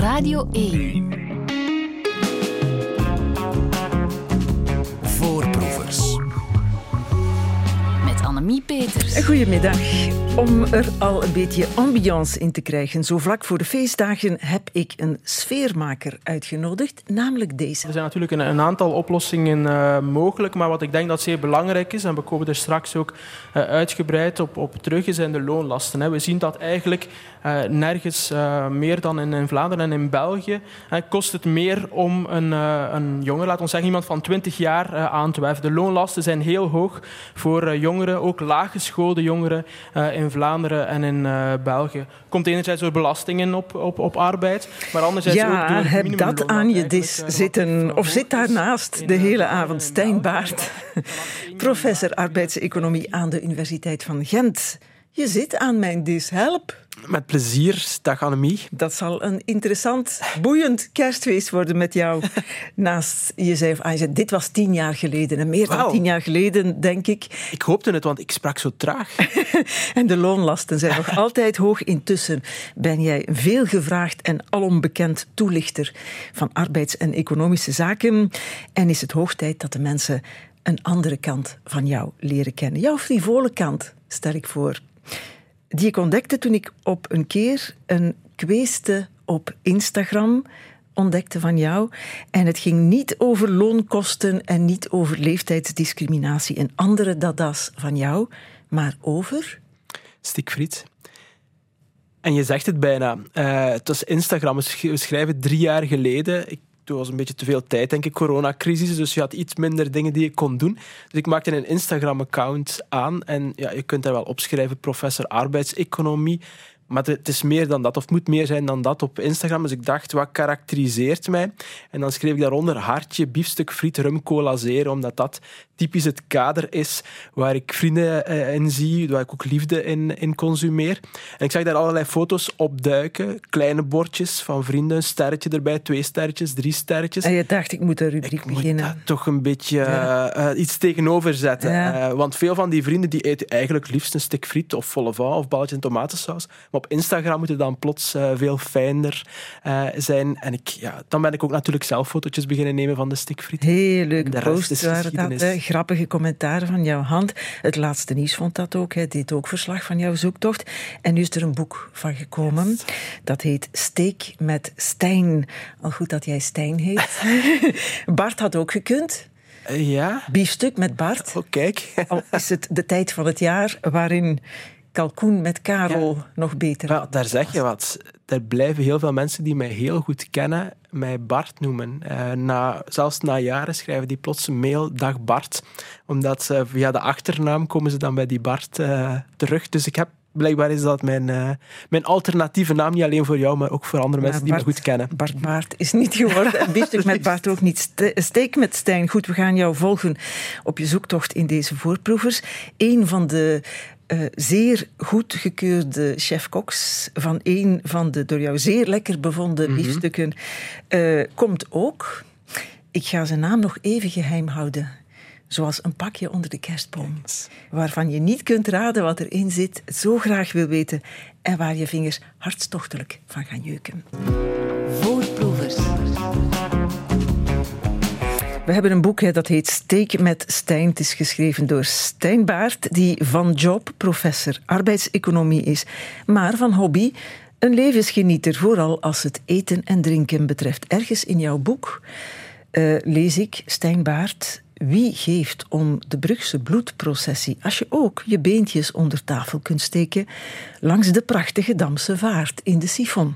Radio 1. Voorproevers. Met Annemie Peters. Goedemiddag. Om er al een beetje ambiance in te krijgen, zo vlak voor de feestdagen heb ik een sfeermaker uitgenodigd, namelijk deze. Er zijn natuurlijk een, een aantal oplossingen uh, mogelijk, maar wat ik denk dat zeer belangrijk is, en we komen er straks ook uh, uitgebreid op, op terug, zijn de loonlasten. Hè. We zien dat eigenlijk uh, nergens meer dan in, Vlaanderen en in België kost het meer om een, een jongen, laat ons zeggen iemand van 20 jaar, aan te werven. De loonlasten zijn heel hoog voor jongeren, ook laaggeschoolde jongeren in Vlaanderen en in uh, België. Komt enerzijds door belastingen op, op, op arbeid, maar anderzijds ja, ook door het heb dat aan je dis zitten. Of zit daarnaast de hele avond Stijn Baart, professor arbeidseconomie aan de Universiteit van Gent. Je zit aan mijn dis, help. Met plezier, dag Annemie. Dat zal een interessant, boeiend kerstfeest worden met jou. Naast je zei, ah, je zei, dit was tien jaar geleden. En meer dan tien jaar geleden, denk ik. Ik hoopte het, want ik sprak zo traag. en de loonlasten zijn nog altijd hoog. Intussen ben jij een veelgevraagd en alombekend toelichter van arbeids- en economische zaken. En is het hoog tijd dat de mensen een andere kant van jou leren kennen. Jouw frivole kant, stel ik voor die ik ontdekte toen ik op een keer een kweeste op Instagram ontdekte van jou. En het ging niet over loonkosten en niet over leeftijdsdiscriminatie en andere dada's van jou, maar over... Stikfriet. En je zegt het bijna. Uh, het was Instagram. We schrijven drie jaar geleden. Toen was een beetje te veel tijd, denk ik, coronacrisis. Dus je had iets minder dingen die je kon doen. Dus ik maakte een Instagram-account aan. En ja, je kunt daar wel opschrijven, professor arbeidseconomie. Maar het is meer dan dat, of het moet meer zijn dan dat op Instagram. Dus ik dacht, wat karakteriseert mij? En dan schreef ik daaronder hartje, biefstuk, friet, rum, cola, zero, omdat dat typisch het kader is waar ik vrienden uh, in zie, waar ik ook liefde in, in consumeer. En ik zag daar allerlei foto's opduiken, kleine bordjes van vrienden, een sterretje erbij, twee sterretjes, drie sterretjes. En je dacht, ik moet een rubriek ik beginnen. Moet toch een beetje ja. uh, iets tegenover zetten. Ja. Uh, want veel van die vrienden die eten eigenlijk liefst een stuk friet of volle van of balletje en tomatensaus. Op Instagram moet het dan plots veel fijner zijn. En ik, ja, dan ben ik ook natuurlijk zelf fotootjes beginnen nemen van de stikfriet. Heel leuk posts waren dat grappige commentaren van jouw hand. Het laatste nieuws vond dat ook. Hij deed ook verslag van jouw zoektocht. En nu is er een boek van gekomen. Yes. Dat heet Steek met Stijn. Al goed dat jij Stijn heet. Bart had ook gekund. Uh, ja. Biefstuk met Bart. Oh, kijk. Al is het de tijd van het jaar waarin kalkoen met Karel ja. nog beter. Well, daar zeg je wat. Er blijven heel veel mensen die mij heel goed kennen, mij Bart noemen. Uh, na, zelfs na jaren schrijven die plots een mail, dag Bart. Omdat uh, via de achternaam komen ze dan bij die Bart uh, terug. Dus ik heb blijkbaar is dat mijn, uh, mijn alternatieve naam, niet alleen voor jou, maar ook voor andere mensen ja, Bart, die me goed kennen. Bart Baart is niet geworden. En biefstuk met Bart ook niet. Steek met Stijn. Goed, we gaan jou volgen op je zoektocht in deze voorproevers. Een van de uh, zeer goedgekeurde chef-koks van een van de door jou zeer lekker bevonden mm-hmm. biefstukken uh, komt ook. Ik ga zijn naam nog even geheim houden. Zoals een pakje onder de kerstboom. Waarvan je niet kunt raden wat erin zit, zo graag wil weten en waar je vingers hartstochtelijk van gaan jeuken. We hebben een boek dat heet Steek met Stijn. Het is geschreven door Stijn Baart, die van job professor arbeidseconomie is, maar van hobby een levensgenieter, vooral als het eten en drinken betreft. Ergens in jouw boek uh, lees ik, Stijn Baart, wie geeft om de Brugse bloedprocessie als je ook je beentjes onder tafel kunt steken langs de prachtige Damse vaart in de Sifon?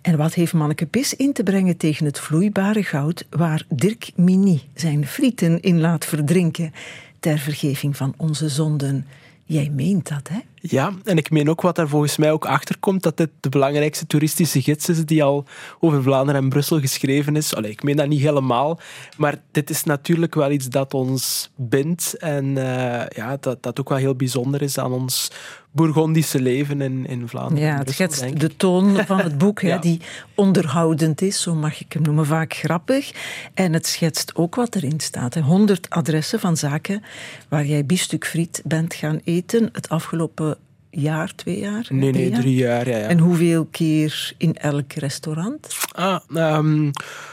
En wat heeft Manneke Pis in te brengen tegen het vloeibare goud waar Dirk Mini zijn frieten in laat verdrinken ter vergeving van onze zonden? Jij meent dat, hè? Ja, en ik meen ook wat daar volgens mij ook achter komt, dat dit de belangrijkste toeristische gids is die al over Vlaanderen en Brussel geschreven is. Allee, ik meen dat niet helemaal, maar dit is natuurlijk wel iets dat ons bindt en uh, ja, dat, dat ook wel heel bijzonder is aan ons Bourgondische leven in, in Vlaanderen. Ja, het schetst de toon van het boek, ja. die onderhoudend is, zo mag ik hem noemen, vaak grappig. En het schetst ook wat erin staat. Honderd adressen van zaken waar jij biefstuk friet bent gaan eten het afgelopen jaar, twee jaar? Nee, nee, drie jaar. Ja, ja. En hoeveel keer in elk restaurant? Ah, ehm,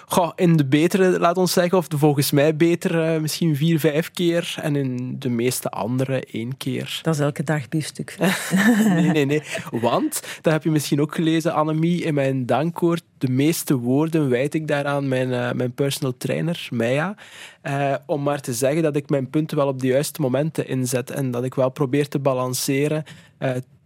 goh, in de betere, laat ons zeggen, of de volgens mij beter, eh, misschien vier, vijf keer. En in de meeste andere één keer. Dat is elke dag biefstuk. nee, nee, nee. Want, dat heb je misschien ook gelezen, Annemie, in mijn dankwoord. De meeste woorden wijd ik daaraan mijn, eh, mijn personal trainer, Maya. Eh, om maar te zeggen dat ik mijn punten wel op de juiste momenten inzet. En dat ik wel probeer te balanceren.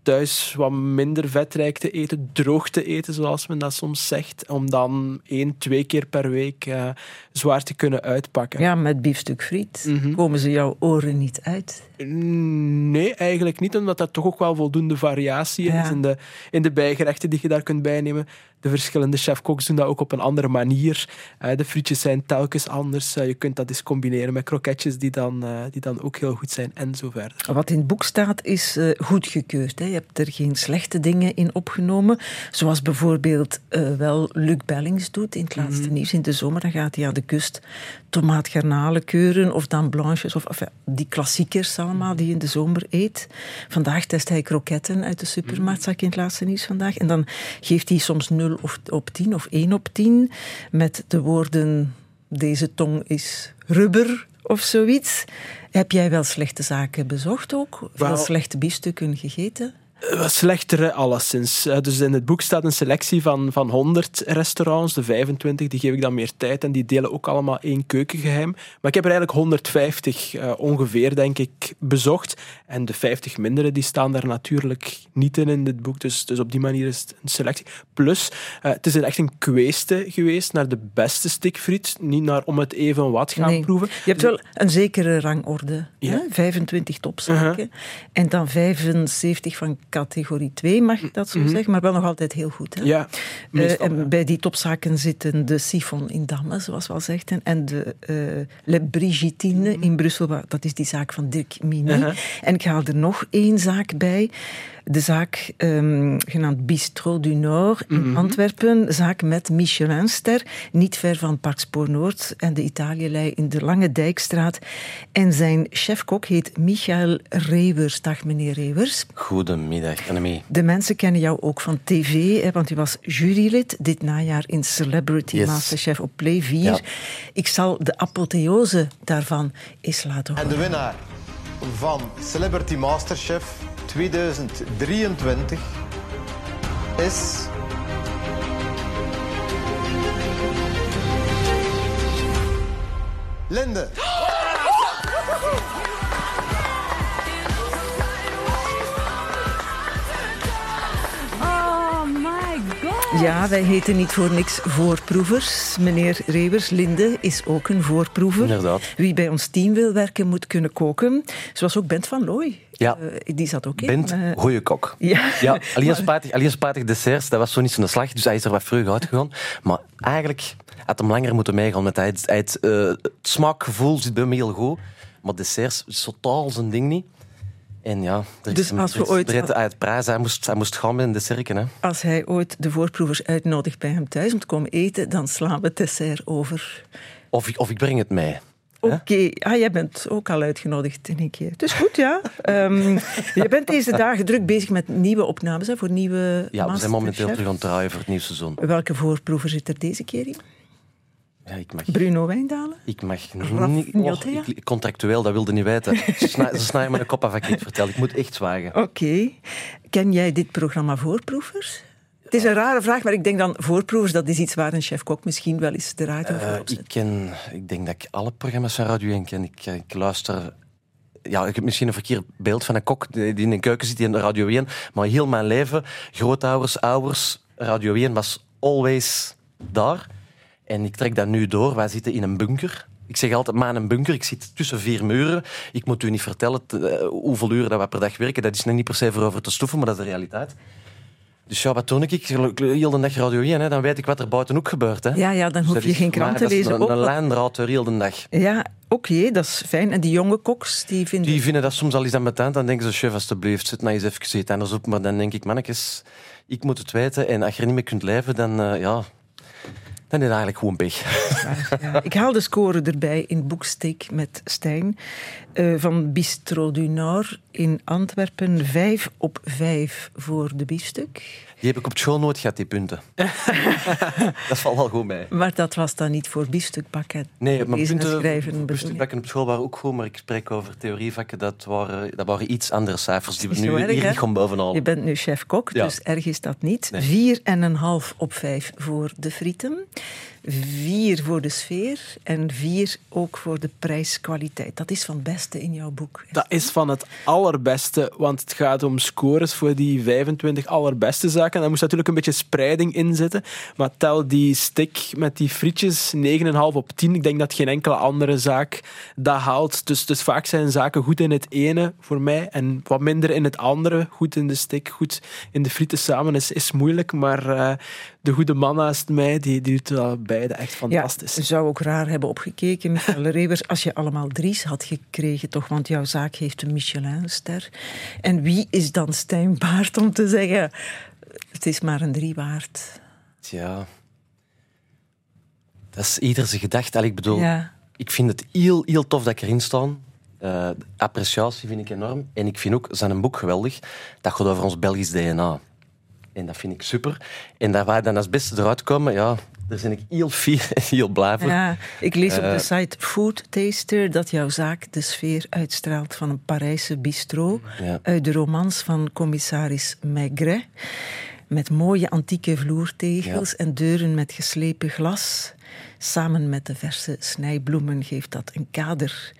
Thuis wat minder vetrijk te eten, droog te eten, zoals men dat soms zegt. Om dan één, twee keer per week eh, zwaar te kunnen uitpakken. Ja, met biefstuk friet Mhm. komen ze jouw oren niet uit. Nee, eigenlijk niet, omdat er toch ook wel voldoende variatie Ja. is in de, in de bijgerechten die je daar kunt bijnemen. De verschillende chef-koks doen dat ook op een andere manier. Eh, de frietjes zijn telkens anders. Eh, je kunt dat eens combineren met kroketjes die dan, die dan ook heel goed zijn en zo verder. Wat in het boek staat is goedgekeurd. Hè. Je hebt er geen slechte dingen in opgenomen. Zoals bijvoorbeeld eh, wel Luc Bellings doet in het laatste Mhm. nieuws in de zomer. Dan gaat hij aan de kust tomaatgarnalen keuren of dan blanches. Of enfin, die klassiekers allemaal die je in de zomer eet. Vandaag test hij kroketten uit de supermarkt, zag ik in het laatste nieuws vandaag. En dan geeft hij soms 0 of, op 10 of 1 op 10 met de woorden deze tong is rubber of zoiets. Heb jij wel slechte zaken bezocht ook? Veel Wel- slechte biefstukken gegeten? Eh, slechtere, alleszins. Eh, Dus in het boek staat een selectie van, van 100 restaurants. De 25 die geef ik dan meer tijd en die delen ook allemaal één keukengeheim. Maar ik heb er eigenlijk 150 eh, ongeveer, denk ik, bezocht. En de 50 mindere die staan daar natuurlijk niet in in dit boek. Dus, dus op die manier is het een selectie. Plus, het is echt een kweeste geweest naar de beste stikfriet. Niet naar om het even wat gaan Nee. proeven. Je hebt wel een zekere rangorde. Ja. Hè? 25 topzaken. En dan 75 van categorie 2, mag ik dat zo zeggen? Maar wel nog altijd heel goed. Hè? Ja, Eh, meestal, ja. bij die topzaken zitten de Siphon in Damme, zoals we al zegden, en de eh Le Brigitine in Brussel. Dat is die zaak van Dirk Mini. En ik haal er nog één zaak bij. De zaak ehm, genaamd Bistro du Nord in Antwerpen. Zaak met Michelinster, niet ver van Parkspoor Noord en de Italielei in de Lange Dijkstraat. En zijn chefkok heet Michael Reewers. Dag meneer Reewers. Goedemiddag, Annemie. De mensen kennen jou ook van tv, hè, want u was jurylid dit najaar in Celebrity Yes. Masterchef op Play 4. Ja. Ik zal de apotheose daarvan eens laten En horen. de winnaar van Celebrity Masterchef 2023 is. Linde. Oh my god. Ja, wij heten niet voor niks voorproevers. Meneer Reewers, Linde is ook een voorproever. Inderdaad. Wie bij ons team wil werken, moet kunnen koken. Zoals ook Bent van Looy. Ja. Eh, die zat ook in. Bent Eh, goeie kok. ja. Ja, alleen spijtig desserts, dat was zo niet zo'n slag, dus hij is er wat vroeg uitgegaan. Maar eigenlijk had hem langer moeten meegaan, want hij, het, hij het, eh, het smaakgevoel zit bij hem heel goed. Maar desserts is totaal zijn ding niet. En ja, er is Dus als we ooit- uit prijs. Hij moest, hij moest gaan met een dessertje. Hè. Als hij ooit de voorproevers uitnodigt bij hem thuis om te komen eten, dan slaan we het dessert over. Of, ik, of ik breng het mee. Oké, ah, jij bent ook al uitgenodigd in een keer. Dus goed, ja. Ehm, je bent deze dagen druk bezig met nieuwe opnames hè, voor nieuwe Ja, we zijn momenteel terug aan het draaien voor het nieuwe seizoen. Welke voorproever zit er deze keer in? Ja, ik mag... Bruno Wijndalen? Ik mag niet... oh, ik- contractueel, dat wilde niet weten. Ze snij- ze snijden me een kop af als ik het vertel. Ik moet echt zwagen. Oké. Ken jij dit programma Voorproevers? Het is een rare vraag, maar ik denk dan voorproevers, dat is iets waar een chef-kok misschien wel eens de voor Eh, opzet. ik, ken, ik denk dat ik alle programma's van Radio 1 ken. Ik, ik luister... Ja, ik heb misschien een verkeerd beeld van een kok die in een keuken zit in Radio 1. Maar heel mijn leven, grootouders, ouders, Radio 1 was always daar. En ik trek dat nu door. Wij zitten in een bunker. Ik zeg altijd, maar een bunker. Ik zit tussen vier muren. Ik moet u niet vertellen eh, hoeveel uren dat we per dag werken. Dat is nog niet per se voor over te stoeven, maar dat is de realiteit. Dus ja, wat doe ik? Ik heel de dag Radio 1, hè. dan weet ik wat er buiten ook gebeurt. Hè. Ja, ja, dan Dus hoef je geen krant te lezen. Een, Ook een lijndraad door heel de dag. Ja, oké, dat is fijn. En die jonge koks, die vinden... Die vinden dat soms al eens aan mijn Dan denken ze, chef, alstublieft, zit nou eens even iets anders op. Maar dan denk ik, mannetjes, ik moet het weten. En als je er niet mee kunt leven, dan, eh, ja, Dan is het eigenlijk gewoon pech. Ik haal de score erbij in Boeksteek met Stijn. eh, van Bistro du Nord in Antwerpen. Vijf op vijf voor de biefstuk. Die heb ik op school nooit gehad, die punten. dat valt wel goed mee. Maar dat was dan niet voor biefstukbakken. Nee, maar punten biefstukbakken op school waren ook goed, maar ik spreek over theorievakken, dat waren, dat waren iets andere cijfers die nu erg, hier gaan bovenhalen. Je bent nu chef-kok, Ja. dus erg is dat niet. Nee. Vier en een half op vijf voor de frieten. Vier voor de sfeer. En vier ook voor de prijskwaliteit. Dat is van het beste in jouw boek. Dat is van het allerbeste, want het gaat om scores voor die 25 allerbeste zaken. Daar moest natuurlijk een beetje spreiding in zitten. Maar tel die stick met die frietjes 9,5 op 10. Ik denk dat geen enkele andere zaak dat haalt. Dus, dus vaak zijn zaken goed in het ene voor mij en wat minder in het andere. Goed in de stick, goed in de frieten samen is, is moeilijk. Maar eh, de goede man naast mij, die, die doet wel beide echt fantastisch. Ja, zou ook raar hebben opgekeken, Michael Rebers, als je allemaal drie's had gekregen, toch? Want jouw zaak heeft een Michelinster. En wie is dan Stijn Baart om te zeggen, het is maar een drie waard? Ja. Dat is ieder zijn gedachte. Ik bedoel, Ja. ik vind het heel, heel tof dat ik erin sta. Eh, de appreciatie vind ik enorm. En ik vind ook zijn boek geweldig. Dat gaat over ons Belgisch DNA. En dat vind ik super. En dat wij dan als beste eruit komen, ja, daar ben ik heel fier en heel blij voor. Ja, ik lees op Eh. de site Food Taster dat jouw zaak de sfeer uitstraalt van een Parijse bistro Ja. uit de romans van commissaris Maigret. Met mooie antieke vloertegels en deuren met geslepen glas. Samen met de verse snijbloemen geeft dat een kader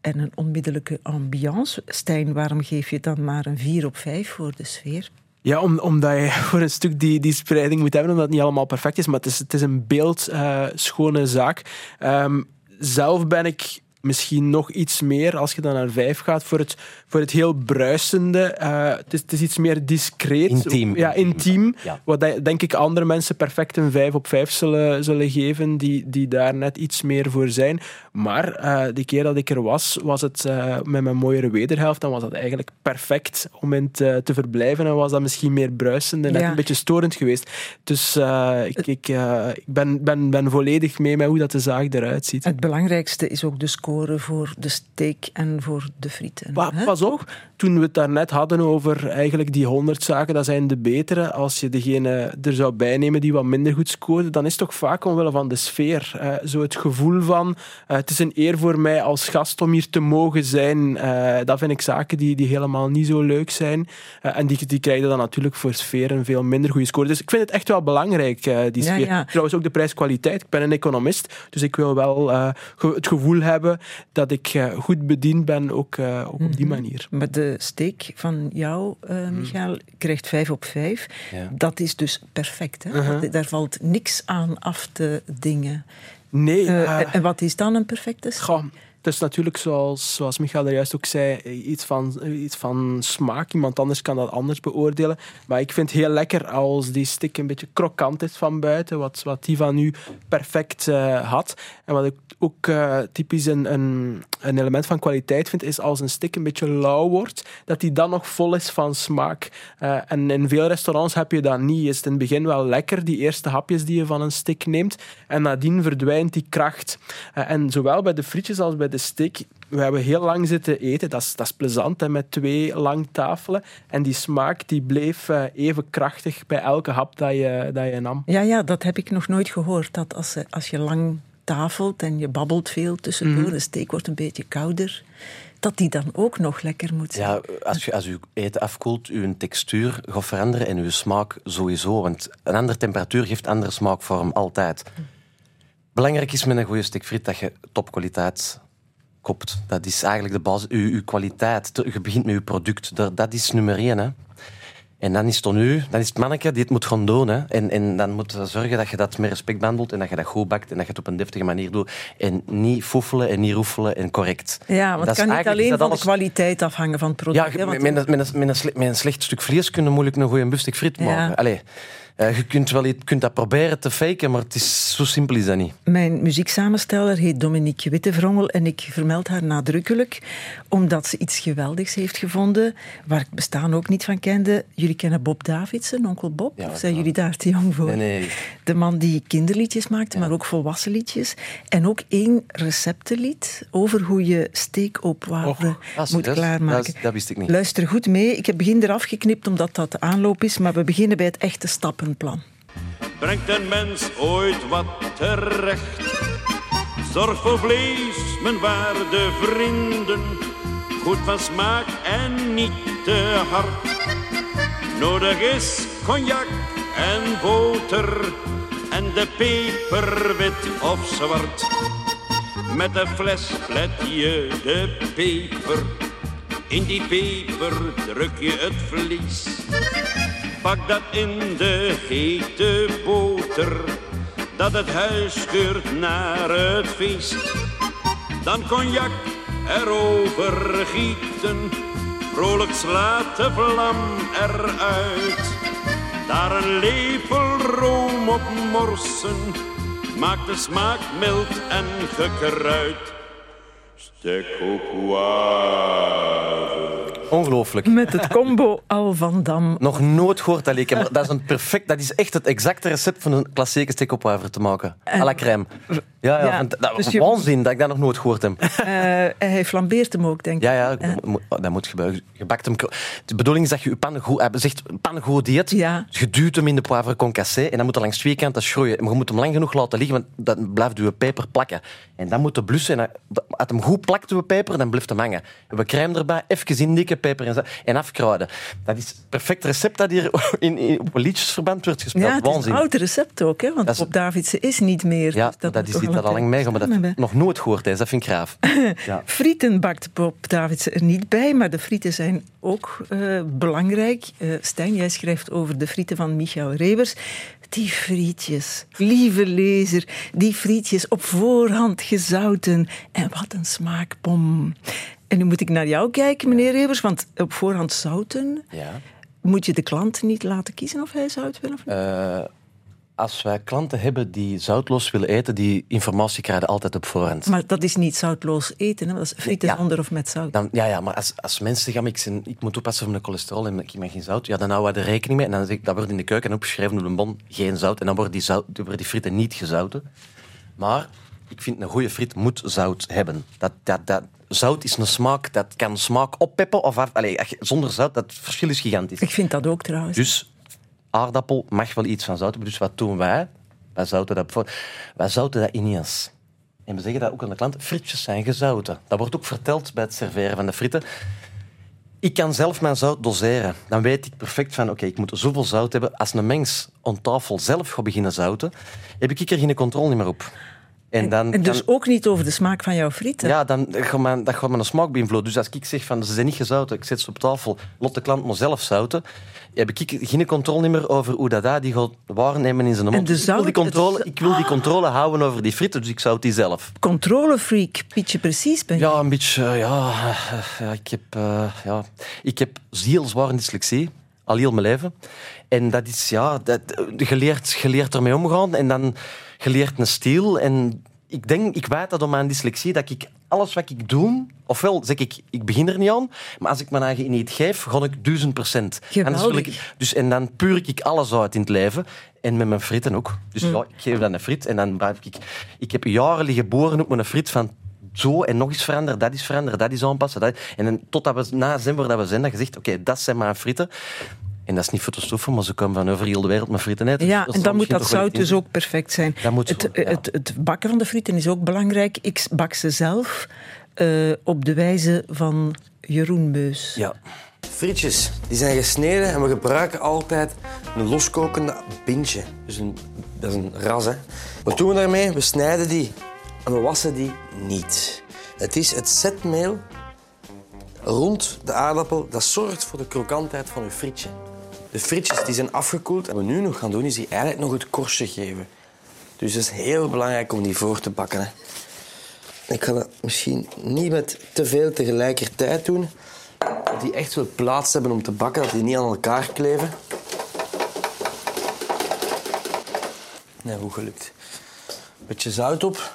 en een onmiddellijke ambiance. Stijn, waarom geef je dan maar een 4 op 5 voor de sfeer? Ja, om, omdat je voor een stuk die, die spreiding moet hebben, omdat het niet allemaal perfect is. Maar het is, het is een beeldschone zaak. Ehm, zelf ben ik misschien nog iets meer, als je dan naar vijf gaat, voor het, voor het heel bruisende. Eh, het, is, het is iets meer discreet. Intiem. Ja, intiem. Ja. Wat denk ik andere mensen perfect een vijf op vijf zullen, zullen geven, die, die daar net iets meer voor zijn. Maar eh die keer dat ik er was, was het eh, met mijn mooiere wederhelft, dan was dat eigenlijk perfect om in te, te verblijven en was dat misschien meer bruisend en net Ja. een beetje storend geweest. Dus eh, ik, ik, eh, ik ben, ben, ben volledig mee met hoe dat de zaag eruit ziet. Het belangrijkste is ook de score voor de steak en voor de frieten. Pa- pas op, toen we het daarnet hadden over eigenlijk die 100 zaken, dat zijn de betere. Als je degene er zou bijnemen die wat minder goed scoorde, dan is het toch vaak omwille van de sfeer. zo het gevoel van, eh, het is een eer voor mij als gast om hier te mogen zijn. Eh, dat vind ik zaken die, die helemaal niet zo leuk zijn. Eh, en die, die krijgen dan natuurlijk voor sfeer een veel minder goede score. Dus ik vind het echt wel belangrijk, die sfeer. ja. Trouwens ook de prijskwaliteit. Ik ben een economist, dus ik wil wel het gevoel hebben dat ik eh, goed bediend ben, ook, eh, ook op die manier. Maar de steek van jou, eh Michael, krijgt 5 op 5. Ja. Dat is dus perfect. Hè? Uh-huh. Dat- Daar valt niks aan af te dingen. Nee, en- wat is dan een perfecte steak? goh, het is natuurlijk zoals, zoals Michael er juist ook zei, iets van, iets van smaak. Iemand anders kan dat anders beoordelen. Maar ik vind het heel lekker als die stick een beetje krokant is van buiten, wat, wat die van u perfect eh, had. En wat ik ook eh, typisch een, een, een element van kwaliteit vind, is als een stick een beetje lauw wordt, dat die dan nog vol is van smaak. Eh, en in veel restaurants heb je dat niet. Is het in het begin wel lekker, die eerste hapjes die je van een stick neemt. En nadien verdwijnt die kracht. En zowel bij de frietjes als bij de stick, we hebben heel lang zitten eten. Dat is, dat is plezant, hè, met twee lang tafelen. En die smaak die bleef eh, even krachtig bij elke hap dat je, dat je nam. Ja, ja, dat heb ik nog nooit gehoord. Dat als, eh, als je lang tafelt en je babbelt veel tussendoor, de steek wordt een beetje kouder, dat die dan ook nog lekker moet zijn. Ja, als, je, als uw eten afkoelt, uw textuur gaat veranderen en uw smaak sowieso. Want een andere temperatuur geeft andere smaakvorm altijd. Belangrijk is met een goede stuk friet dat je topkwaliteit koopt. Dat is eigenlijk de basis. Uw, uw kwaliteit. Je begint met uw product. Dat, dat is nummer één. Hè. En dan is het dan u, dan is het manneke die het moet gaan doen. Hè. En, en dan moet je zorgen dat je dat met respect behandelt en dat je dat goed bakt en dat je het op een deftige manier doet. En niet foefelen en niet roefelen en correct. Ja, want Dat het kan niet alleen van de kwaliteit afhangen van het product. Ja, hè, want- met, met, een- met, een, met, een slecht stuk vlees kunnen moeilijk een goede bustek friet Ja. maken. Allee, Eh, je kunt, wel, je kunt dat proberen te faken, maar het is, zo simpel is dat niet. Mijn muzieksamensteller heet Dominique Wittevrommel en ik vermeld haar nadrukkelijk omdat ze iets geweldigs heeft gevonden waar ik bestaan ook niet van kende. Jullie kennen Bob Davidson, onkel Bob? Ja, of zijn jullie daar te jong voor? Nee, nee. De man die kinderliedjes maakte, maar ook volwassen liedjes. En ook één receptenlied over hoe je steak au poivre Ah, moet klaarmaken. Dat, dat wist ik niet. Luister goed mee. Ik heb begin eraf geknipt omdat dat de aanloop is, maar we beginnen bij het echte stappenplan. Brengt een mens ooit wat terecht? Zorg voor vlees, mijn waarde vrienden. Goed van smaak en niet te hard. Nodig is cognac en boter. En de peper wit of zwart. Met de fles let je de peper. In die peper druk je het vlies. Pak dat in de hete boter, dat het huis geurt naar het feest. Dan cognac erover gieten, vrolijk slaat de vlam eruit. Daar een lepel room op morsen, maakt de smaak mild en gekruid. Stek poivre. Ongelooflijk. Met het combo Al van Dam. Nog nooit gehoord dat maar dat is, een perfect, dat is echt het exacte recept van een klassieke poivre te maken. À la crème. Ja, ja, Ja, dat, dus je- waanzin dat ik dat nog nooit gehoord heb. Eh, hij flambeert hem ook, denk ik. Ja, ja, mo- dat moet gebeuren. Je bakt hem... De bedoeling is dat je je pannen goed... Hij zegt pannen goed dieet. Ja. Je duwt hem in de poivre concassé en dan moet hij langs twee kanten schroeien. Maar je moet hem lang genoeg laten liggen, want dan blijft je peper plakken. En dan moet je blussen. En als hem goed plakt, je peper, dan blijft hem hangen. We crème erbij, even indikken, peper en, en afkruiden. Dat is het perfect recept dat hier in, in, op liedjesverband wordt gespeeld. Ja, het is een Waanzin. oud recept ook, hè? want is- Bob Davidsen is niet meer. Ja, dus dat, is al dat al lang maar dat nog nooit gehoord. Hè. Dat vind ik graaf. Ja. Frieten bakt Bob Davidsen er niet bij, maar de frieten zijn ook eh, belangrijk. Eh Stijn, jij schrijft over de frieten van Michael Rebers. Die frietjes, lieve lezer, die frietjes op voorhand gezouten. En wat een smaakbom. En nu moet ik naar jou kijken, meneer Rebers, want op voorhand zouten... Ja. Moet je de klant niet laten kiezen of hij zout wil of niet? Eh, als wij klanten hebben die zoutloos willen eten, die informatie krijgen altijd op voorhand. Maar dat is niet zoutloos eten, hè? dat is frieten Ja. zonder of met zout. Dan, ja, ja, maar als, als mensen zeggen, ik, ik moet oppassen voor mijn cholesterol en ik mag geen zout, ja, dan houden we er rekening mee. En dan dat wordt in de keuken opgeschreven op een bon, geen zout. En dan worden die, zout, worden die frieten niet gezouten. Maar ik vind, een goede friet moet zout hebben. Dat, dat, dat, zout is een smaak, dat kan smaak oppeppen of zonder zout, dat verschil is gigantisch. Ik vind dat ook trouwens. Dus aardappel mag wel iets van zout hebben. Dus wat doen wij? Wij zouten dat, voor- wij zouten dat ineens. En we zeggen dat ook aan de klant. Frietjes zijn gezouten. Dat wordt ook verteld bij het serveren van de frieten. Ik kan zelf mijn zout doseren. Dan weet ik perfect van, oké, ik moet zoveel zout hebben. Als een mens aan tafel zelf gaat beginnen zouten, heb ik er geen controle meer op. En, dan En dus ook niet over de smaak van jouw frieten. ja, dan gaat dat gaat mijn smaak beïnvloeden. Dus als ik zeg van ze zijn niet gezouten, ik zet ze op tafel, lot de klant maar zelf zouten, heb ik geen controle meer over hoe dat, dat die gaat waarnemen in zijn mond. de ik, wil die zout- controle, ik wil die controle houden over die frieten, dus ik zout die zelf. Controlefreak, Pietje precies ben je. Ja, een beetje, eh, ja, eh, ja, ik, heb, eh, ja, ik heb heel zware dyslexie, al heel mijn leven. En dat is, ja, dat, je leert ermee omgaan en dan je leert een stijl. En ik denk, ik weet dat om mijn dyslexie, dat ik alles wat ik doe, ofwel zeg ik, ik begin er niet aan, maar als ik mijn eigen niet geef, ga ik duizend procent. Ik, dus, en dan puur ik alles uit in het leven. En met mijn frieten ook. Dus ja, ik geef dan een friet en dan blijf ik... Ik heb jaren liggen boren op mijn friet van zo en nog eens veranderen, dat is veranderen, dat is aanpassen. Dat, en dan, totdat we na december dat we zijn, dat je zegt, oké, dat zijn mijn frieten. En dat is niet voor te stoffen, maar ze komen van over heel de wereld met frieten eten. Ja, Dus en dan moet dat zout dus ook perfect zijn. Dat moet het, ja. het, het bakken van de frieten is ook belangrijk. Ik bak ze zelf eh, op de wijze van Jeroen Meus. Ja. Frietjes, die zijn gesneden en we gebruiken altijd een loskokende pintje. Dus een, dat is een ras, hè. Wat doen we daarmee? We snijden die en we wassen die niet. Het is het zetmeel rond de aardappel dat zorgt voor de krokantheid van uw frietje. De frietjes die zijn afgekoeld. Wat we nu nog gaan doen, is die eigenlijk nog het korstje geven. Dus het is heel belangrijk om die voor te bakken. Ik ga dat misschien niet met te veel tegelijkertijd doen. Dat die echt wel plaats hebben om te bakken, dat die niet aan elkaar kleven. Nee, goed gelukt. Beetje zout op.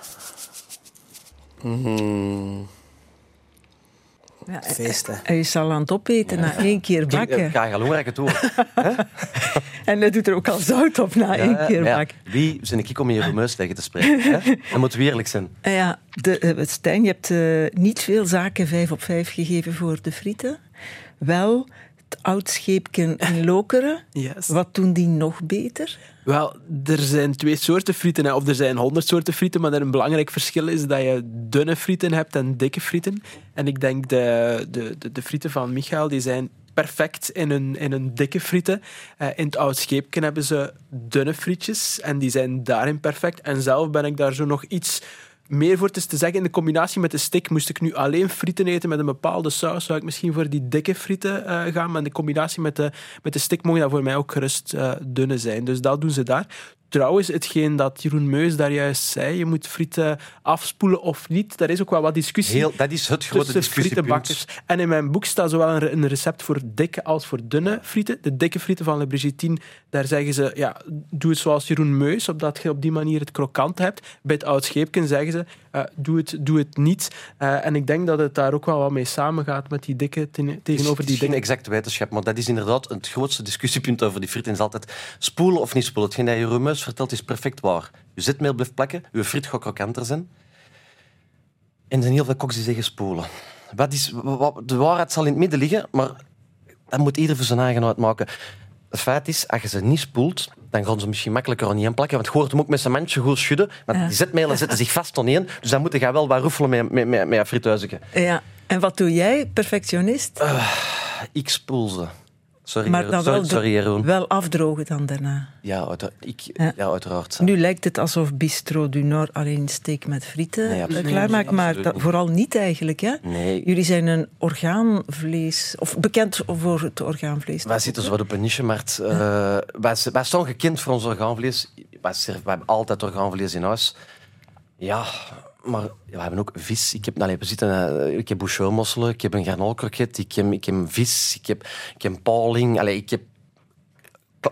Mm, Ja, feest, hè. hij is al aan het opeten na één keer Ik bakken. ga je longrijk het horen. En hij doet er ook al zout op na één keer Ja, bakken. Wie zijn ik om hier Romeus tegen te spreken? Hè? Dan moeten we eerlijk zijn. Ja, de, eh, Stijn, je hebt eh, niet veel zaken vijf op vijf gegeven voor de frieten. Wel het oudscheepken in Lokeren. Yes. Wat doen die nog beter? Wel, er zijn twee soorten frieten, hè. of er zijn honderd soorten frieten, maar een belangrijk verschil is dat je dunne frieten hebt en dikke frieten. En ik denk de, de, de, de frieten van Michael, die zijn perfect in een, in een dikke frieten. Eh, in het oud scheepken hebben ze dunne frietjes en die zijn daarin perfect. En zelf ben ik daar zo nog iets meer voor. Te zeggen, in de combinatie met de stick moest ik nu alleen frieten eten met een bepaalde saus, zou ik misschien voor die dikke frieten eh, gaan. Maar in de combinatie met de, met de stick mogen dat voor mij ook gerust eh, dunne zijn. Dus dat doen ze daar. Trouwens, hetgeen dat Jeroen Meus daar juist zei, je moet frieten afspoelen of niet, daar is ook wel wat discussie Heel, dat is het grote tussen discussiepunt. frietenbakkers. En in mijn boek staat zowel een, re- een recept voor dikke als voor dunne frieten. De dikke frieten van Le daar zeggen ze, ja, doe het zoals Jeroen Meus, opdat je op die manier het krokant hebt. Bij het oud scheepken zeggen ze, eh, doe, het, doe het niet. Eh, en ik denk dat het daar ook wel wat mee samengaat met die dikke ten- tegenover Het die is geen dikke. exacte wetenschap, maar dat is inderdaad het grootste discussiepunt over die frieten. Is altijd spoelen of niet spoelen. Hetgeen dat je Vertelt is perfect waar. Je zetmeel blijft plakken, je friet gaat krokanter zijn. En er zijn heel veel koks die zeggen spoelen. Wat is, wat, de waarheid zal in het midden liggen, maar dat moet ieder voor zijn eigen uitmaken. Het feit is, als je ze niet spoelt, dan gaan ze misschien makkelijker aan niet plakken. Want je hoort hem ook met zijn mandje goed schudden. Want Ja. die zetmelen zetten zich vast aan één. Dus dan moet je wel wat roefelen met, met, met. Ja. En wat doe jij, perfectionist? Ik spoel ze. Sorry, maar dan sorry, wel, sorry Jeroen. wel afdrogen dan daarna. Ja, uiteraard. Ik, Ja. ja. uiteraard. Nu lijkt het alsof Bistro du Nord alleen steak met frieten Nee, klaarmaakt, maar dat, vooral niet eigenlijk. Hè? Nee. Jullie zijn een orgaanvlees, of bekend voor het orgaanvlees. Wij zitten zo wat op een niche-markt. Eh, wij, wij staan gekend voor ons orgaanvlees. Wij, serv- wij hebben altijd orgaanvlees in huis. Ja, maar we hebben ook vis. Ik heb, allee, we zitten, eh, ik heb ik heb een garnalkroket, ik heb, ik heb vis, ik heb, ik heb paling. Allee, ik heb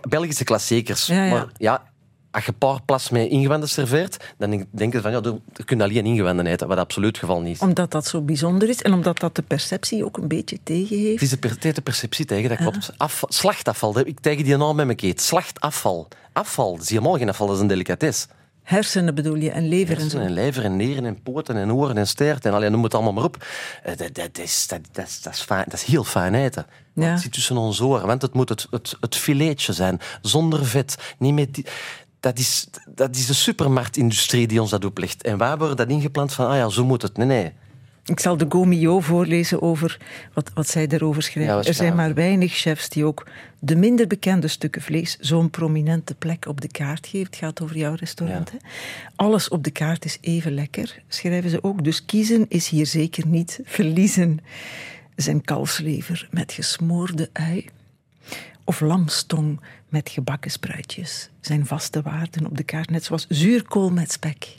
Belgische klassiekers. Ja, ja. Maar ja, als je paarplas met ingewanden serveert, dan denk- je van, ja, er kunnen alleen ingewanden eten, wat absoluut het geval niet is. Omdat dat zo bijzonder is en omdat dat de perceptie ook een beetje Het is de per- het heeft de perceptie tegen, dat klopt. Afval, slachtafval, ik tegen die naam met me keet. Slachtafval. Afval, dat is helemaal geen afval, dat is een delicatesse. Hersenen bedoel je, en lever en Hersenen zo. en lijver en nieren en poten en oren en staart en alleen noem het allemaal maar op. Eh, Dat, dat, is, dat, dat, is, dat, is, fijn, dat is heel fijn eten. Want Ja. Het zit tussen onze oren, want het moet het, het, het filetje zijn, zonder vet. Niet met die, dat, is, dat is de supermarktindustrie die ons dat oplegt. En wij worden dat ingeplant van, ah ja, zo moet het. Nee, nee. Ik zal de Gomio voorlezen over wat, wat zij daarover. Ja, wat er zijn maar weinig chefs die ook de minder bekende stukken vlees zo'n prominente plek op de kaart geeft. Het gaat over jouw restaurant. Hè? Alles op de kaart is even lekker, schrijven ze ook. Dus kiezen is hier zeker niet verliezen. Zijn kalfslever met gesmoorde ui of lamstong met gebakken spruitjes zijn vaste waarden op de kaart, net zoals zuurkool met spek.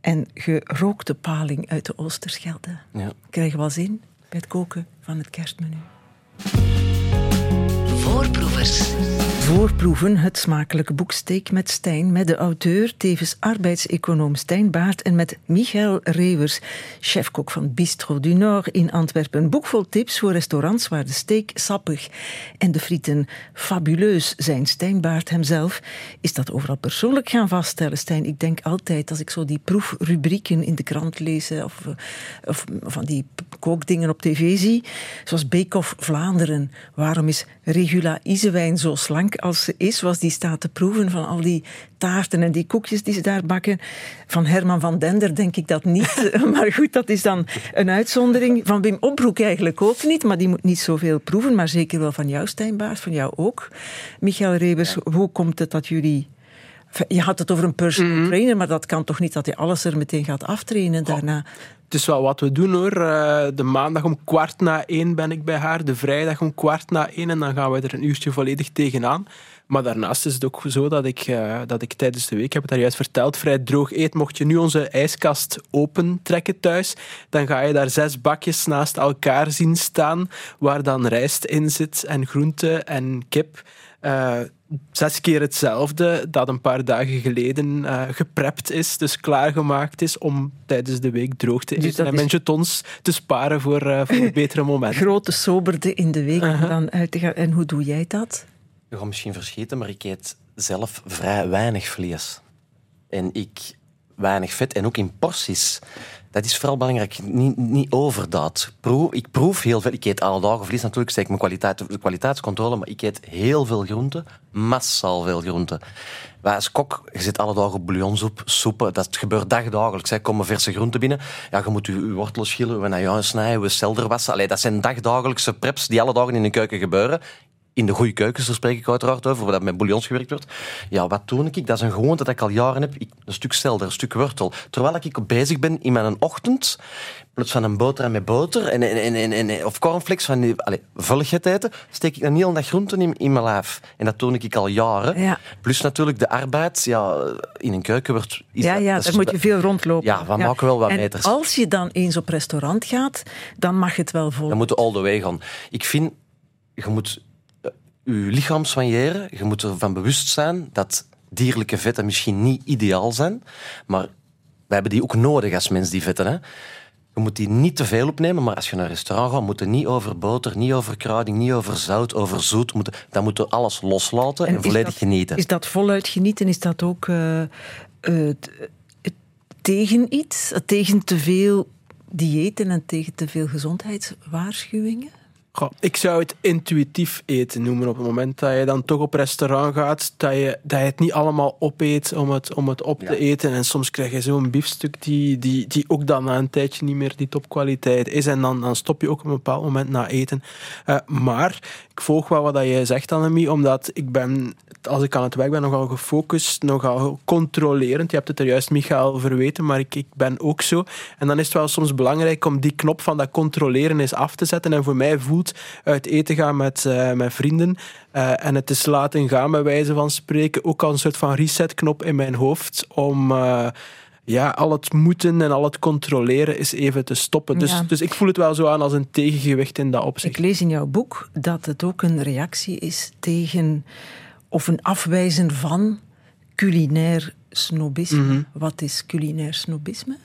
En gerookte paling uit de Oosterschelde. Ja. Krijgen we al zin bij het koken van het kerstmenu. Voorproeven het smakelijke boek Steek met Stijn met de auteur, tevens arbeidseconoom Stijn Baart en met Michael Rewers, chefkok van Bistro du Nord in Antwerpen. Een boek vol tips voor restaurants waar de steak sappig en de frieten fabuleus zijn. Stijn Baart hemzelf is dat overal persoonlijk gaan vaststellen. Stijn, ik denk altijd als ik zo die proefrubrieken in de krant lees eh, of, eh, of van die kookdingen op tv zie, zoals Bake Off Vlaanderen. Waarom is Isewijn zo slank als ze is? Was die staat te proeven van al die taarten en die koekjes die ze daar bakken. Van Herman van Dender denk ik dat niet. maar goed, dat is dan een uitzondering. Van Wim Opbroek eigenlijk ook niet, maar die moet niet zoveel proeven. Maar zeker wel van jou, Stijnbaard, van jou ook. Michael Rebers, hoe komt het dat jullie... Je had het over een personal trainer, maar dat kan toch niet dat je alles er meteen gaat aftrainen daarna? Het is wel wat we doen hoor. Eh, De maandag om kwart na één ben ik bij haar. De vrijdag om kwart na één. En dan gaan we er een uurtje volledig tegenaan. Maar daarnaast is het ook zo dat ik, eh, dat ik tijdens de week, ik heb het daar juist verteld, vrij droog eet. Mocht je nu onze ijskast opentrekken thuis, dan ga je daar zes bakjes naast elkaar zien staan, waar dan rijst in zit en groente en kip. Eh, zes keer hetzelfde dat een paar dagen geleden eh, geprept is, dus klaargemaakt is om tijdens de week droog te Dus eten en mijn jetons te sparen voor, eh, voor een betere moment. Grote soberde in de week om Uh-huh. dan uit te gaan. En hoe doe jij dat? Je gaat misschien verschieten, maar ik eet zelf vrij weinig vlees. En ik weinig vet en ook in porties. Dat is vooral belangrijk. Niet, niet overdaad. Proef, ik proef heel veel. Ik eet alle dagen vlees. Natuurlijk steek mijn kwaliteit, de kwaliteitscontrole, maar ik eet heel veel groenten. Massaal veel groenten. Wij als kok, je zit alle dagen op bouillonsoep, soepen. Dat gebeurt dagdagelijks. Er komen verse groenten binnen. Ja, je moet je, wortels schillen, je najuin snijden, je selder wassen. Allee, dat zijn dagdagelijkse preps die alle dagen in de keuken gebeuren. In de goede keukens, daar spreek ik uiteraard over, waar dat met bouillons gewerkt wordt. Ja, wat doe ik? Dat is een gewoonte dat ik al jaren heb. Ik, een stuk selder, een stuk wortel. Terwijl ik bezig ben in mijn ochtend, in plaats van een boterham met boter en, en, en, en, of cornflakes van die allee, vulligheid eten, steek ik een hele dag groenten in, in mijn lijf. En dat doe ik al jaren. Ja. Plus natuurlijk de arbeid. Ja, in een keuken wordt... is ja, dat- ja dat daar moet je veel rondlopen. Ja, we maken wel wat en meters. als je dan eens op restaurant gaat, dan mag het wel vol. Dan moet je all the way gaan. Ik vind, je moet eh, je lichaam soigneren. Je moet ervan bewust zijn dat dierlijke vetten misschien niet ideaal zijn. Maar we hebben die ook nodig als mens, die vetten. Hè? Je moet die niet te veel opnemen, maar als je naar een restaurant gaat, moet je niet over boter, niet over kruiding, niet over zout, over zoet. Moet Dan moet je alles loslaten en, volledig dat- genieten. Is dat voluit genieten? Is dat ook eh, eh, tegen iets? Tegen te veel diëten en tegen te veel gezondheidswaarschuwingen? Goh, ik zou het intuïtief eten noemen op het moment dat je dan toch op restaurant gaat, dat je, dat je het niet allemaal opeet om het, om het op te eten. En soms krijg je zo'n biefstuk die, die, die ook dan na een tijdje niet meer die topkwaliteit is. En dan, dan stop je ook op een bepaald moment na eten. Eh, maar ik volg wel wat jij zegt, Annemie, omdat ik ben, als ik aan het werk ben, nogal gefocust, nogal controlerend. Je hebt het er juist, Michael, verweten, maar ik, ik ben ook zo. En dan is het wel soms belangrijk om die knop van dat controleren eens af te zetten. En voor mij voelt uit eten gaan met, eh, met vrienden eh, en het eens laten gaan, bij wijze van spreken, ook al een soort van resetknop in mijn hoofd om... eh, ja, al het moeten en al het controleren is even te stoppen. Dus, Ja. dus ik voel het wel zo aan als een tegengewicht in dat opzicht. Ik lees in jouw boek dat het ook een reactie is tegen of een afwijzen van culinair snobisme. Mhm. Wat is culinair snobisme?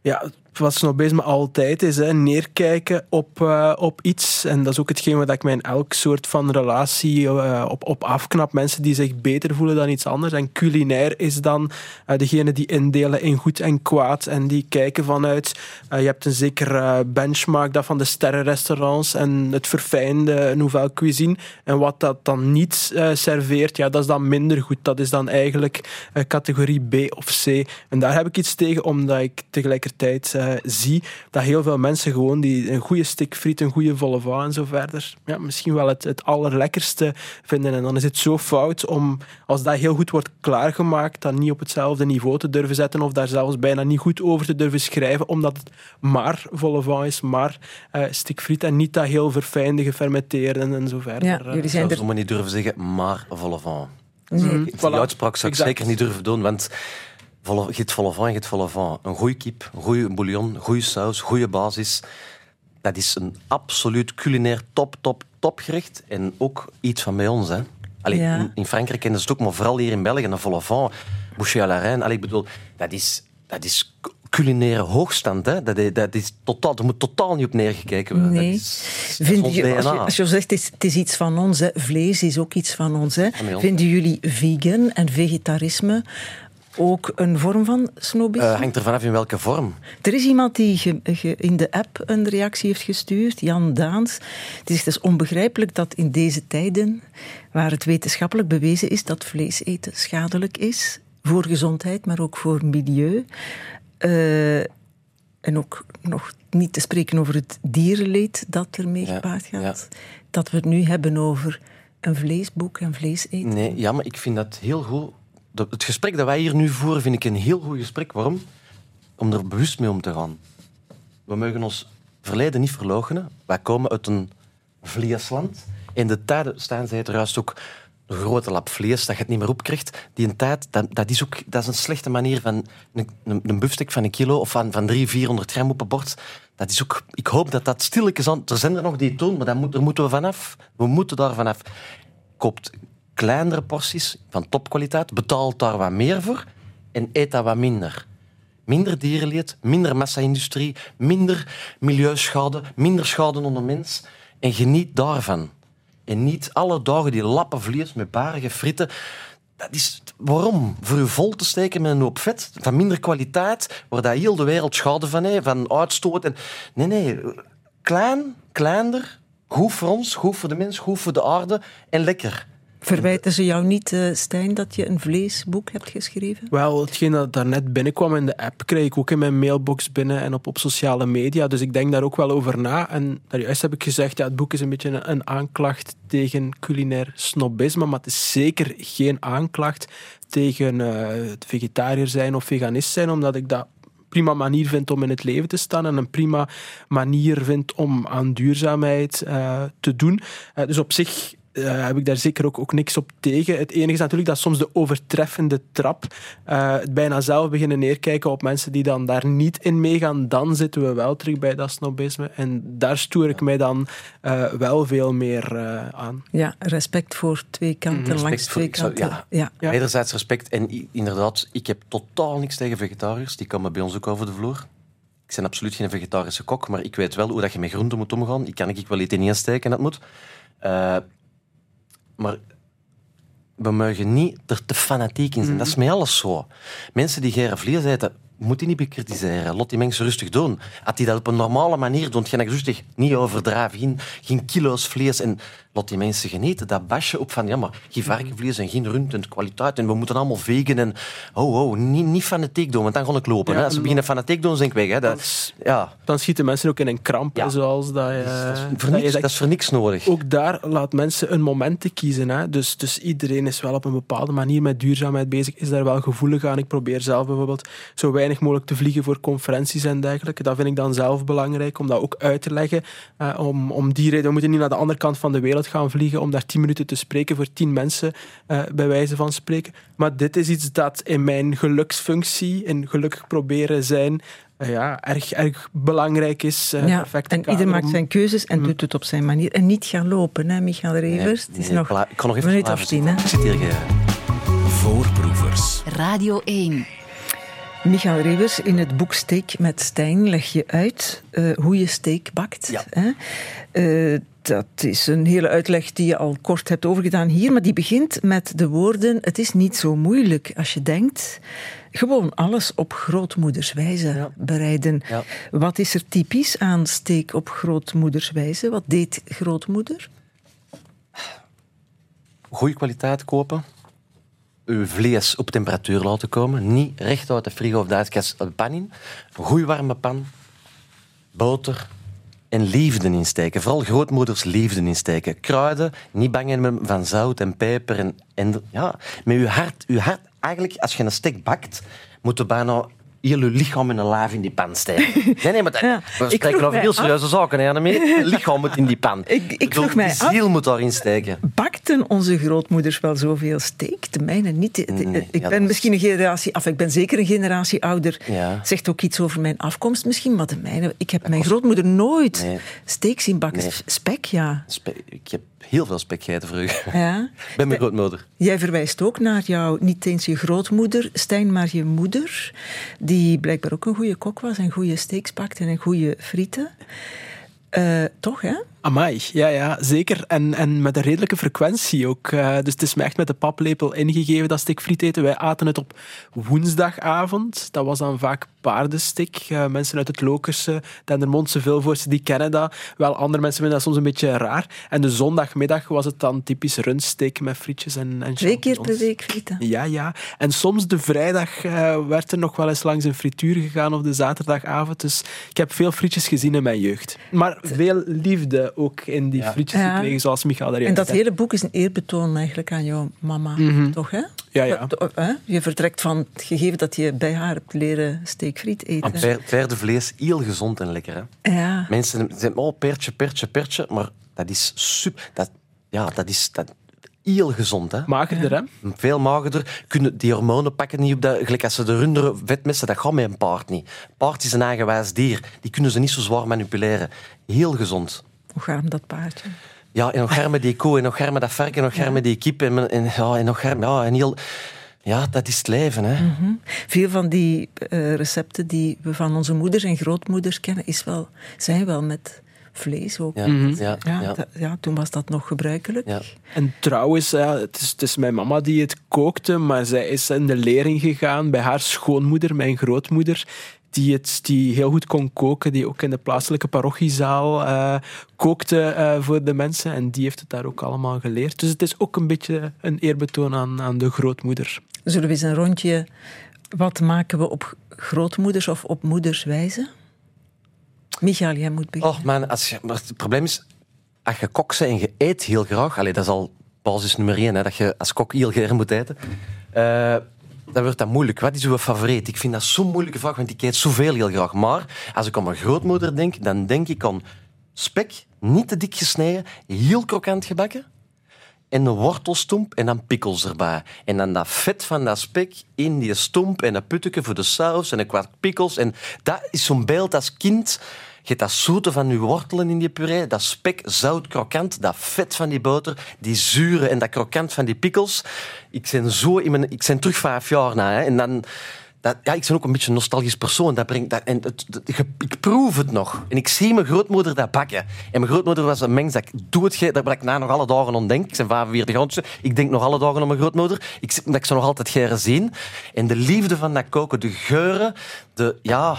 Ja, wat snobisme altijd is, hè, neerkijken op, eh, op iets. En dat is ook hetgeen wat ik mij in elk soort van relatie eh, op, op afknap. Mensen die zich beter voelen dan iets anders. En culinair is dan eh, degene die indelen in goed en kwaad. En die kijken vanuit, je hebt een zeker eh, benchmark dat van de sterrenrestaurants en het verfijnde nouvelle cuisine. En wat dat dan niet serveert, ja, dat is dan minder goed. Dat is dan eigenlijk categorie B of C. En daar heb ik iets tegen, omdat ik tegelijkertijd eh, zie dat heel veel mensen gewoon die een goede stik friet, een goede volle en zo verder, ja, misschien wel het, het allerlekkerste vinden. En dan is het zo fout om, als dat heel goed wordt klaargemaakt, dat niet op hetzelfde niveau te durven zetten of daar zelfs bijna niet goed over te durven schrijven, omdat het maar volle is, maar eh stik friet en niet dat heel verfijnde, gefermenteerde en zo verder. Ja, Eh, jullie zijn zou er... niet durven zeggen, maar volle van. Nee. Die Voilà. uitspraak zou ik Exact. zeker niet durven doen, want je hebt volle van. Een goede kip, een goede bouillon, goede saus, goede basis. Dat is een absoluut culinair top, top, topgerecht. En ook iets van bij ons. Hè. Allee, Ja. in, Frankrijk kennen ze het ook, maar vooral hier in België, een volle van, boucher à la reine. Allee, ik bedoel, dat is, dat is culinaire hoogstand. Hè. Dat, is, dat is totaal, er moet totaal niet op neergekeken worden. Nee. Dat is, dat Vind je, als, je, als je zegt, het is, het is iets van ons, hè. vlees is ook iets van ons. Hè. Van ons. Vinden jullie vegan en vegetarisme ook een vorm van snobisme? Eh, hangt er vanaf in welke vorm. Er is iemand die ge- ge- in de app een reactie heeft gestuurd, Jan Daans. Die zegt, het is onbegrijpelijk dat in deze tijden, waar het wetenschappelijk bewezen is dat vlees eten schadelijk is, voor gezondheid, maar ook voor milieu, eh, en ook nog niet te spreken over het dierenleed dat ermee Ja, gepaard gaat, ja. dat we het nu hebben over een vleesboek en vlees eten. Nee, ja, maar ik vind dat heel goed. Het gesprek dat wij hier nu voeren, vind ik een heel goed gesprek. Waarom? Om er bewust mee om te gaan. We mogen ons verleden niet verloochenen. Wij komen uit een vleesland. In de tijden, staan zij juist ook een grote lap vlees dat je het niet meer opkrijgt. Die een tijd, dat, is ook, dat is een slechte manier van een, een, van een kilo of van, van 300, 400 gram op een bord. Dat is ook, ik hoop dat dat stilletjes. Er zijn er nog die het doen, maar moet, daar moeten we vanaf. We moeten daar vanaf. Koopt kleinere porties van topkwaliteit, betaal daar wat meer voor en eet dat wat minder. Minder dierenleed, minder massa-industrie, minder milieuschade, minder schade onder mens. En geniet daarvan. En niet alle dagen die lappen vlees met barige frieten. Dat is waarom? Voor u vol te steken met een hoop vet van minder kwaliteit, waar dat heel de wereld schade van heeft, van uitstoot. En... Nee, nee. Klein, kleiner, goed voor ons, goed voor de mens, goed voor de aarde en lekker. Verwijten ze jou niet, eh, Stijn, dat je een vleesboek hebt geschreven? Wel, hetgeen dat daarnet binnenkwam in de app, krijg ik ook in mijn mailbox binnen en op, op sociale media. Dus ik denk daar ook wel over na. En daarjuist heb ik gezegd, ja, het boek is een beetje een, aanklacht tegen culinair snobisme, maar het is zeker geen aanklacht tegen eh, het vegetariër zijn of veganist zijn, omdat ik dat prima manier vind om in het leven te staan en een prima manier vind om aan duurzaamheid eh, te doen. Dus op zich eh, heb ik daar zeker ook, ook niks op tegen. Het enige is natuurlijk dat soms de overtreffende trap eh, het bijna zelf beginnen neerkijken op mensen die dan daar niet in meegaan. Dan zitten we wel terug bij dat snobisme. En daar stoer ik mij dan eh, wel veel meer aan. Ja, respect voor twee kanten, Respect langs voor- twee zou- kanten. ja. ja. Wederzijds respect. En inderdaad, ik heb totaal niks tegen vegetariërs. Die komen bij ons ook over de vloer. Ik ben absoluut geen vegetarische kok, maar ik weet wel hoe dat je met groenten moet omgaan. Ik kan ik wel iets insteken dat moet. Maar we mogen niet er te fanatiek in zijn. Dat is met alles zo. Mensen die geen vlees eten, moet je niet bekritiseren. Laat die mensen rustig doen. Als die dat op een normale manier doen, ga ik rustig niet overdrijven. Geen, geen kilo's vlees. En laat die mensen genieten. Dat basje op van, ja, maar geen varkenvlees en geen rund en kwaliteit. En we moeten allemaal vegan. En, oh, oh, niet, niet fanatiek doen, want dan ga ik lopen. Ja, hè. Als en beginnen fanatiek doen, dan denk ik weg. Hè. Dat Dat, is- ja, Dan schieten mensen ook in een kramp, Ja. zoals dat je, dat, is voor dat je niks, dat is voor niks nodig. Ook daar laat mensen een moment te kiezen. Hè. Dus, dus iedereen is wel op een bepaalde manier met duurzaamheid bezig, is daar wel gevoelig aan. Ik probeer zelf bijvoorbeeld zo weinig mogelijk te vliegen voor conferenties en dergelijke. Dat vind ik dan zelf belangrijk, om dat ook uit te leggen. Eh, om, om die reden, we moeten niet naar de andere kant van de wereld gaan vliegen om daar tien minuten te spreken voor tien mensen, eh, bij wijze van spreken. Maar dit is iets dat in mijn geluksfunctie, in gelukkig proberen zijn, eh, ja, erg, erg belangrijk is. eh, Ja, en ieder maakt zijn keuzes en Mhm. doet het op zijn manier. En niet gaan lopen, hè, Michael Revers. het is Nee, nog ik kan nog even minuut of slapen tien. Hè. zit hier. Voorproevers. Radio 1. Michael Revers, in het boek Steak met Stijn leg je uit eh, hoe je steak bakt. Ja. Hè? Eh, dat is een hele uitleg die je al kort hebt overgedaan hier, maar die begint met de woorden: Het is niet zo moeilijk als je denkt. Gewoon alles op grootmoederswijze Ja. bereiden. Ja. Wat is er typisch aan steak op grootmoederswijze? Wat deed grootmoeder? goede kwaliteit kopen. Uw vlees op temperatuur laten komen. Niet recht uit de frigo of de ijskast een pan in. Een goede warme pan. Boter. En liefde insteken. Vooral grootmoeders liefde insteken. Kruiden. Niet bang zijn van zout en peper. En, en ja, met uw hart, uw hart. Eigenlijk, als je een steak bakt, moet je bijna heel lichaam in een laaf in die pan steken. Nee, nee, maar dat, Ja, we spreken over heel af- serieuze zaken. Hè? Het lichaam moet in die pan. Ik- ik vroeg mij af- ziel moet daarin steken. Bakten onze grootmoeders wel zoveel steak? De mijne niet. De- de- Nee, ik ja, ben misschien een generatie af, ik ben zeker een generatie ouder. Ja. Zegt ook iets over mijn afkomst misschien, maar de mijne. Ik heb mijn grootmoeder nooit Nee. steak zien bakken. Nee. Spek, ja. Spe- Ik heb heel veel spek gegeten vroeger. ja. Bij mijn grootmoeder. Jij verwijst ook naar jouw, niet eens je grootmoeder, Stijn, maar je moeder, die blijkbaar ook een goede kok was en goede steaks bakte en goede frieten. Eh, toch, hè? Amai, ja, ja, zeker. En, en met een redelijke frequentie ook. Eh, dus het is me echt met de paplepel ingegeven, dat stikfriet eten. Wij aten het op woensdagavond. Dat was dan vaak paardenstik. Eh, mensen uit het Lokerse, Dendermondse, Vilvoortse, die kennen dat. Wel, andere mensen vinden dat soms een beetje raar. En de zondagmiddag was het dan typisch rundsteak met frietjes en, en Twee keer per week frieten. Ja, ja. En soms de vrijdag eh, werd er nog wel eens langs een frituur gegaan of de zaterdagavond. Dus ik heb veel frietjes gezien in mijn jeugd. Maar veel liefde ook in die Ja. frietjes Ja. gekregen, zoals Michael daar En dat zei. hele boek is een eerbetoon eigenlijk aan jouw mama, toch, hè? Ja, ja. Wat- hè? Je vertrekt van het gegeven dat je bij haar hebt leren steekfriet eten. Per, paardenvlees, heel gezond en lekker. Hè? Ja. Mensen zeggen, oh, pertje, pertje, pertje. Maar dat is super... Dat, ja, dat is dat, heel gezond. Hè? Magerder, hè? Veel magerder. Kunnen die hormonen pakken niet op dat... Gelijk als ze de runderen vetmessen, dat gaat met een paard niet. Een paard is een eigenwijs dier. Die kunnen ze niet zo zwaar manipuleren. Heel gezond. Hoe arm dat paardje. Ja, en garme die koe, en nog garme dat varken, en nog garme die kip, en, en, ja, en ja, en heel... Ja, dat is het leven, hè. Veel van die eh, recepten die we van onze moeders en grootmoeders kennen, is wel, zijn wel met vlees ook. Ja, Mhm. ja, Ja, ja. toen was dat nog gebruikelijk. Ja. En trouwens, ja, het, is, het is mijn mama die het kookte, maar zij is in de lering gegaan bij haar schoonmoeder, mijn grootmoeder, die, het, die heel goed kon koken, die ook in de plaatselijke parochiezaal eh, kookte eh, voor de mensen. En die heeft het daar ook allemaal geleerd. Dus het is ook een beetje een eerbetoon aan, aan de grootmoeder. Zullen we eens een rondje... Wat maken we op grootmoeders of op moeders wijze? Michael, jij moet beginnen. Oh man, als je, maar het probleem is, als je kok bent en je eet heel graag, allee, dat is al basis nummer één, hè, dat je als kok heel graag moet eten, eh, dan wordt dat moeilijk. Wat is uw favoriet? Ik vind dat zo'n moeilijke vraag, want ik eet zoveel heel graag. Maar als ik aan mijn grootmoeder denk, dan denk ik aan spek, niet te dik gesneden, heel krokant gebakken, en een wortelstomp en dan pikkels erbij. En dan dat vet van dat spek in die stomp en dat putteke voor de saus en een kwart pikkels. En dat is zo'n beeld als kind. Je dat zoete van je wortelen in die puree, dat spek zout krokant, dat vet van die boter, die zure en dat krokant van die pikkels. Ik ben zo in mijn, ik ben terug vijf jaar na, en dan. Dat, ja, ik ben ook een beetje een nostalgisch persoon. Dat brengt, dat, en ik, proef het nog. En ik zie mijn grootmoeder dat bakken. En mijn grootmoeder was een mens dat ik doe het, dat ik na nog alle dagen aan denk. Ik ben 45 jaar, ik denk nog alle dagen aan mijn grootmoeder. Ik, dat ik ze nog altijd geren zien. En de liefde van dat koken, de geuren, de, ja,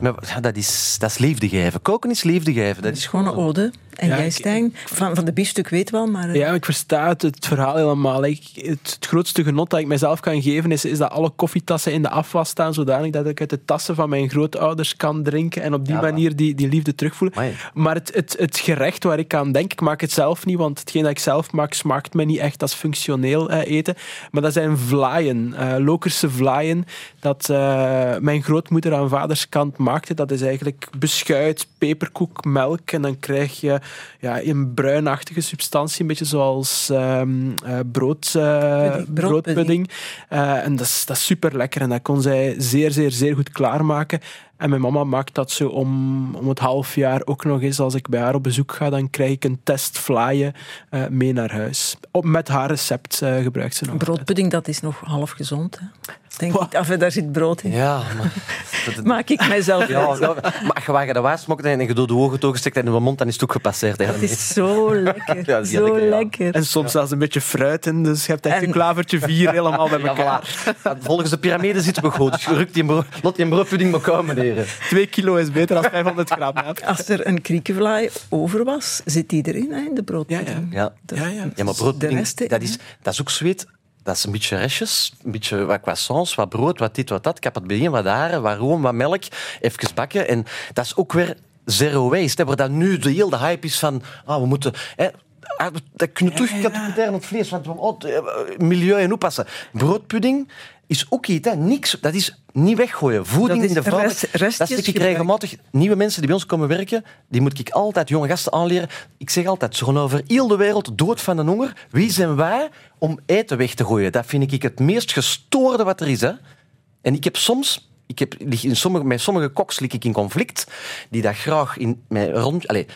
maar ja, dat, is, dat is liefde geven. Koken is liefde geven. Dat Een is schone ode. En Ja, jij, Stijn? Van, van de biefstuk weet wel, maar... Ja, ik versta het, het verhaal helemaal. Ik, het, het grootste genot dat ik mezelf kan geven is, is dat alle koffietassen in de afwas staan, zodanig dat ik uit de tassen van mijn grootouders kan drinken en op die Ja, manier die, die liefde terugvoelen. Amai. Maar het, het, het gerecht waar ik aan denk, ik maak het zelf niet, want hetgeen dat ik zelf maak smaakt me niet echt als functioneel eh, eten. Maar dat zijn vlaaien, eh Lokerse vlaaien, dat eh, mijn grootmoeder aan vaderskant maakte. Dat is eigenlijk beschuit, peperkoek, melk en dan krijg je ja, een bruinachtige substantie, een beetje zoals eh, brood, Pudding, broodpudding. Eh, en dat is, dat is super lekker en dat kon zij zeer, zeer, zeer goed klaarmaken. En mijn mama maakt dat zo om, om het half jaar ook nog eens. Als ik bij haar op bezoek ga, dan krijg ik een test vlaaien mee naar huis. Op, met haar recept eh, gebruikt ze nog. Broodpudding, dat is nog half gezond. Hè? Denk ik, af, daar zit brood in. Ja, maar... Maak ik mijzelf ja, ja, maar als je je dat waar smokt en je door de ogen toegestikt en in je mond, dan is het ook gepasseerd. hè. Het is zo lekker. Ja, is zo lekker, ja. lekker. En soms zelfs een beetje fruit in, dus je hebt echt En- een klavertje vier helemaal bij Ja, elkaar. voilà. Ja, Volgens de piramide zitten we goed. Dus je rukt die bro- laat die broodpudding maar komen, heren. Twee kilo is beter dan 500 gram. Ja. Als er een kriekenvlaai over was, zit die erin, hè, in de broodpudding. Ja. De- Ja, ja. Ja, maar De broodpudding, dat is, dat is ook zweet. Dat is een beetje restjes, een beetje wat croissants, wat brood, wat dit, wat dat. Ik heb het begin, wat haren, wat room, wat melk. Even bakken. En dat is ook weer zero waste. Hè, waar dat nu de hele hype is van... Ah, we moeten... Hè, ah, dat kunnen we katapulteren op het vlees, want we moeten oh, milieu en oppassen. Broodpudding is ook iets, hè. Niks, dat is niet weggooien. Voeding in de vuilnis. rest- dat is ik regelmatig nieuwe mensen die bij ons komen werken, die moet ik altijd jonge gasten aanleren. Ik zeg altijd, ze gaan over heel de wereld dood van de honger. Wie zijn wij om eten weg te gooien? Dat vind ik het meest gestoorde wat er is. Hè? En ik heb soms, ik heb, in sommige, met sommige koks lig ik in conflict, die dat graag in mijn rond... Allez,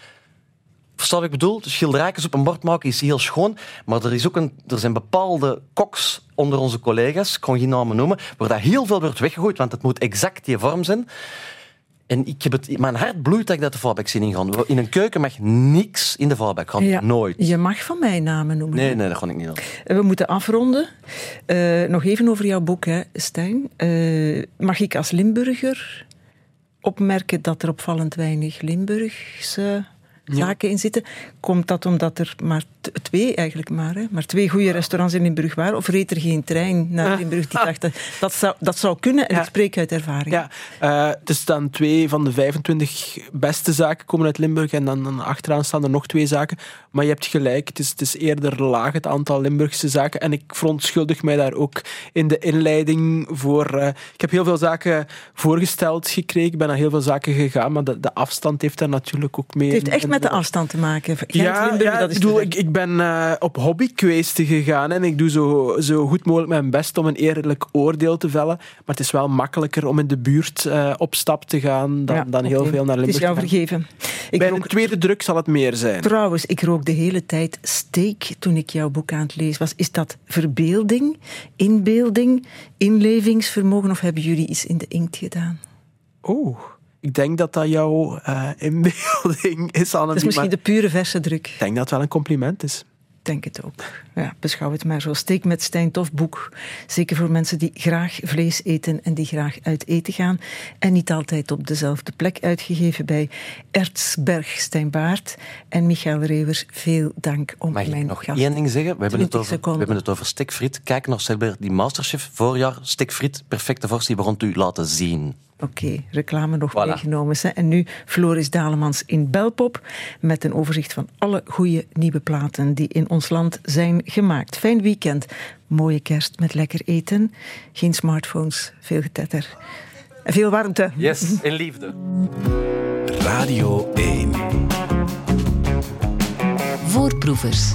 Verstaan wat ik bedoel? Schilderijtjes op een bord maken is heel schoon, maar er, is ook een, er zijn bepaalde koks onder onze collega's, ik kan geen namen noemen, waar dat heel veel wordt weggegooid, want het moet exact die vorm zijn. En ik heb het, mijn hart bloeit dat ik dat de vuilbak zie ingaan. In een keuken mag niks in de vuilbak gaan. Ja, Nooit. Je mag van mij namen noemen. Nee, nee, dat ga ik niet doen. We moeten afronden. Eh, nog even over jouw boek, hè, Stijn. Eh, mag ik als Limburger opmerken dat er opvallend weinig Limburgse zaken in zitten? Komt dat omdat er maar twee, eigenlijk maar, hè, maar twee goede restaurants in Limburg waren? Of reed er geen trein naar Limburg die dacht, dat- dat zou, dat zou kunnen en ik spreek uit ervaring. Ja, eh, er staan twee van de 25 beste zaken komen uit Limburg en dan, dan achteraan staan er nog twee zaken. Maar je hebt gelijk, het is, het is eerder laag het aantal Limburgse zaken. En ik verontschuldig mij daar ook in de inleiding voor. eh, ik heb heel veel zaken voorgesteld gekregen, ik ben naar heel veel zaken gegaan, maar de, de afstand heeft daar natuurlijk ook mee. Het heeft echt met met de afstand te maken? Gent, Ja, Limburg, ja dat ik, is bedoel, ik, ik ben eh, op hobbykwestie gegaan en ik doe zo, zo goed mogelijk mijn best om een eerlijk oordeel te vellen. Maar het is wel makkelijker om in de buurt eh, op stap te gaan dan, Ja, dan heel veel naar Het is Limburg. jou vergeven. Ik Bij rook- een tweede druk zal het meer zijn. Trouwens, ik rook de hele tijd steak toen ik jouw boek aan het lezen was. Is dat verbeelding, inbeelding, inlevingsvermogen of hebben jullie iets in de inkt gedaan? Oeh, ik denk dat dat jouw eh, inbeelding is, Anne. Dat is misschien de pure verse druk. Ik denk dat het wel een compliment is. Ik denk het ook. Ja, beschouw het maar zo. Steek met Stijn Tof boek. Zeker voor mensen die graag vlees eten en die graag uit eten gaan. En niet altijd op dezelfde plek uitgegeven bij Ertsberg Stijnbaard en Michael Rewers. Veel dank om Mag mijn ik nog gast. één ding zeggen? We hebben, het 20 over, we seconden. hebben het over stikfriet. Kijk naar Celebrity Masterchef. Voorjaar, stikfriet, perfecte versie. Het u laten zien. Oké, reclame nog Voilà. meegenomen. hè. En nu Floris Dalemans in Belpop met een overzicht van alle goede nieuwe platen die in ons land zijn gemaakt. Fijn weekend, mooie kerst met lekker eten, geen smartphones, veel getetter en veel warmte. Yes, in liefde. Radio 1. Voorproevers.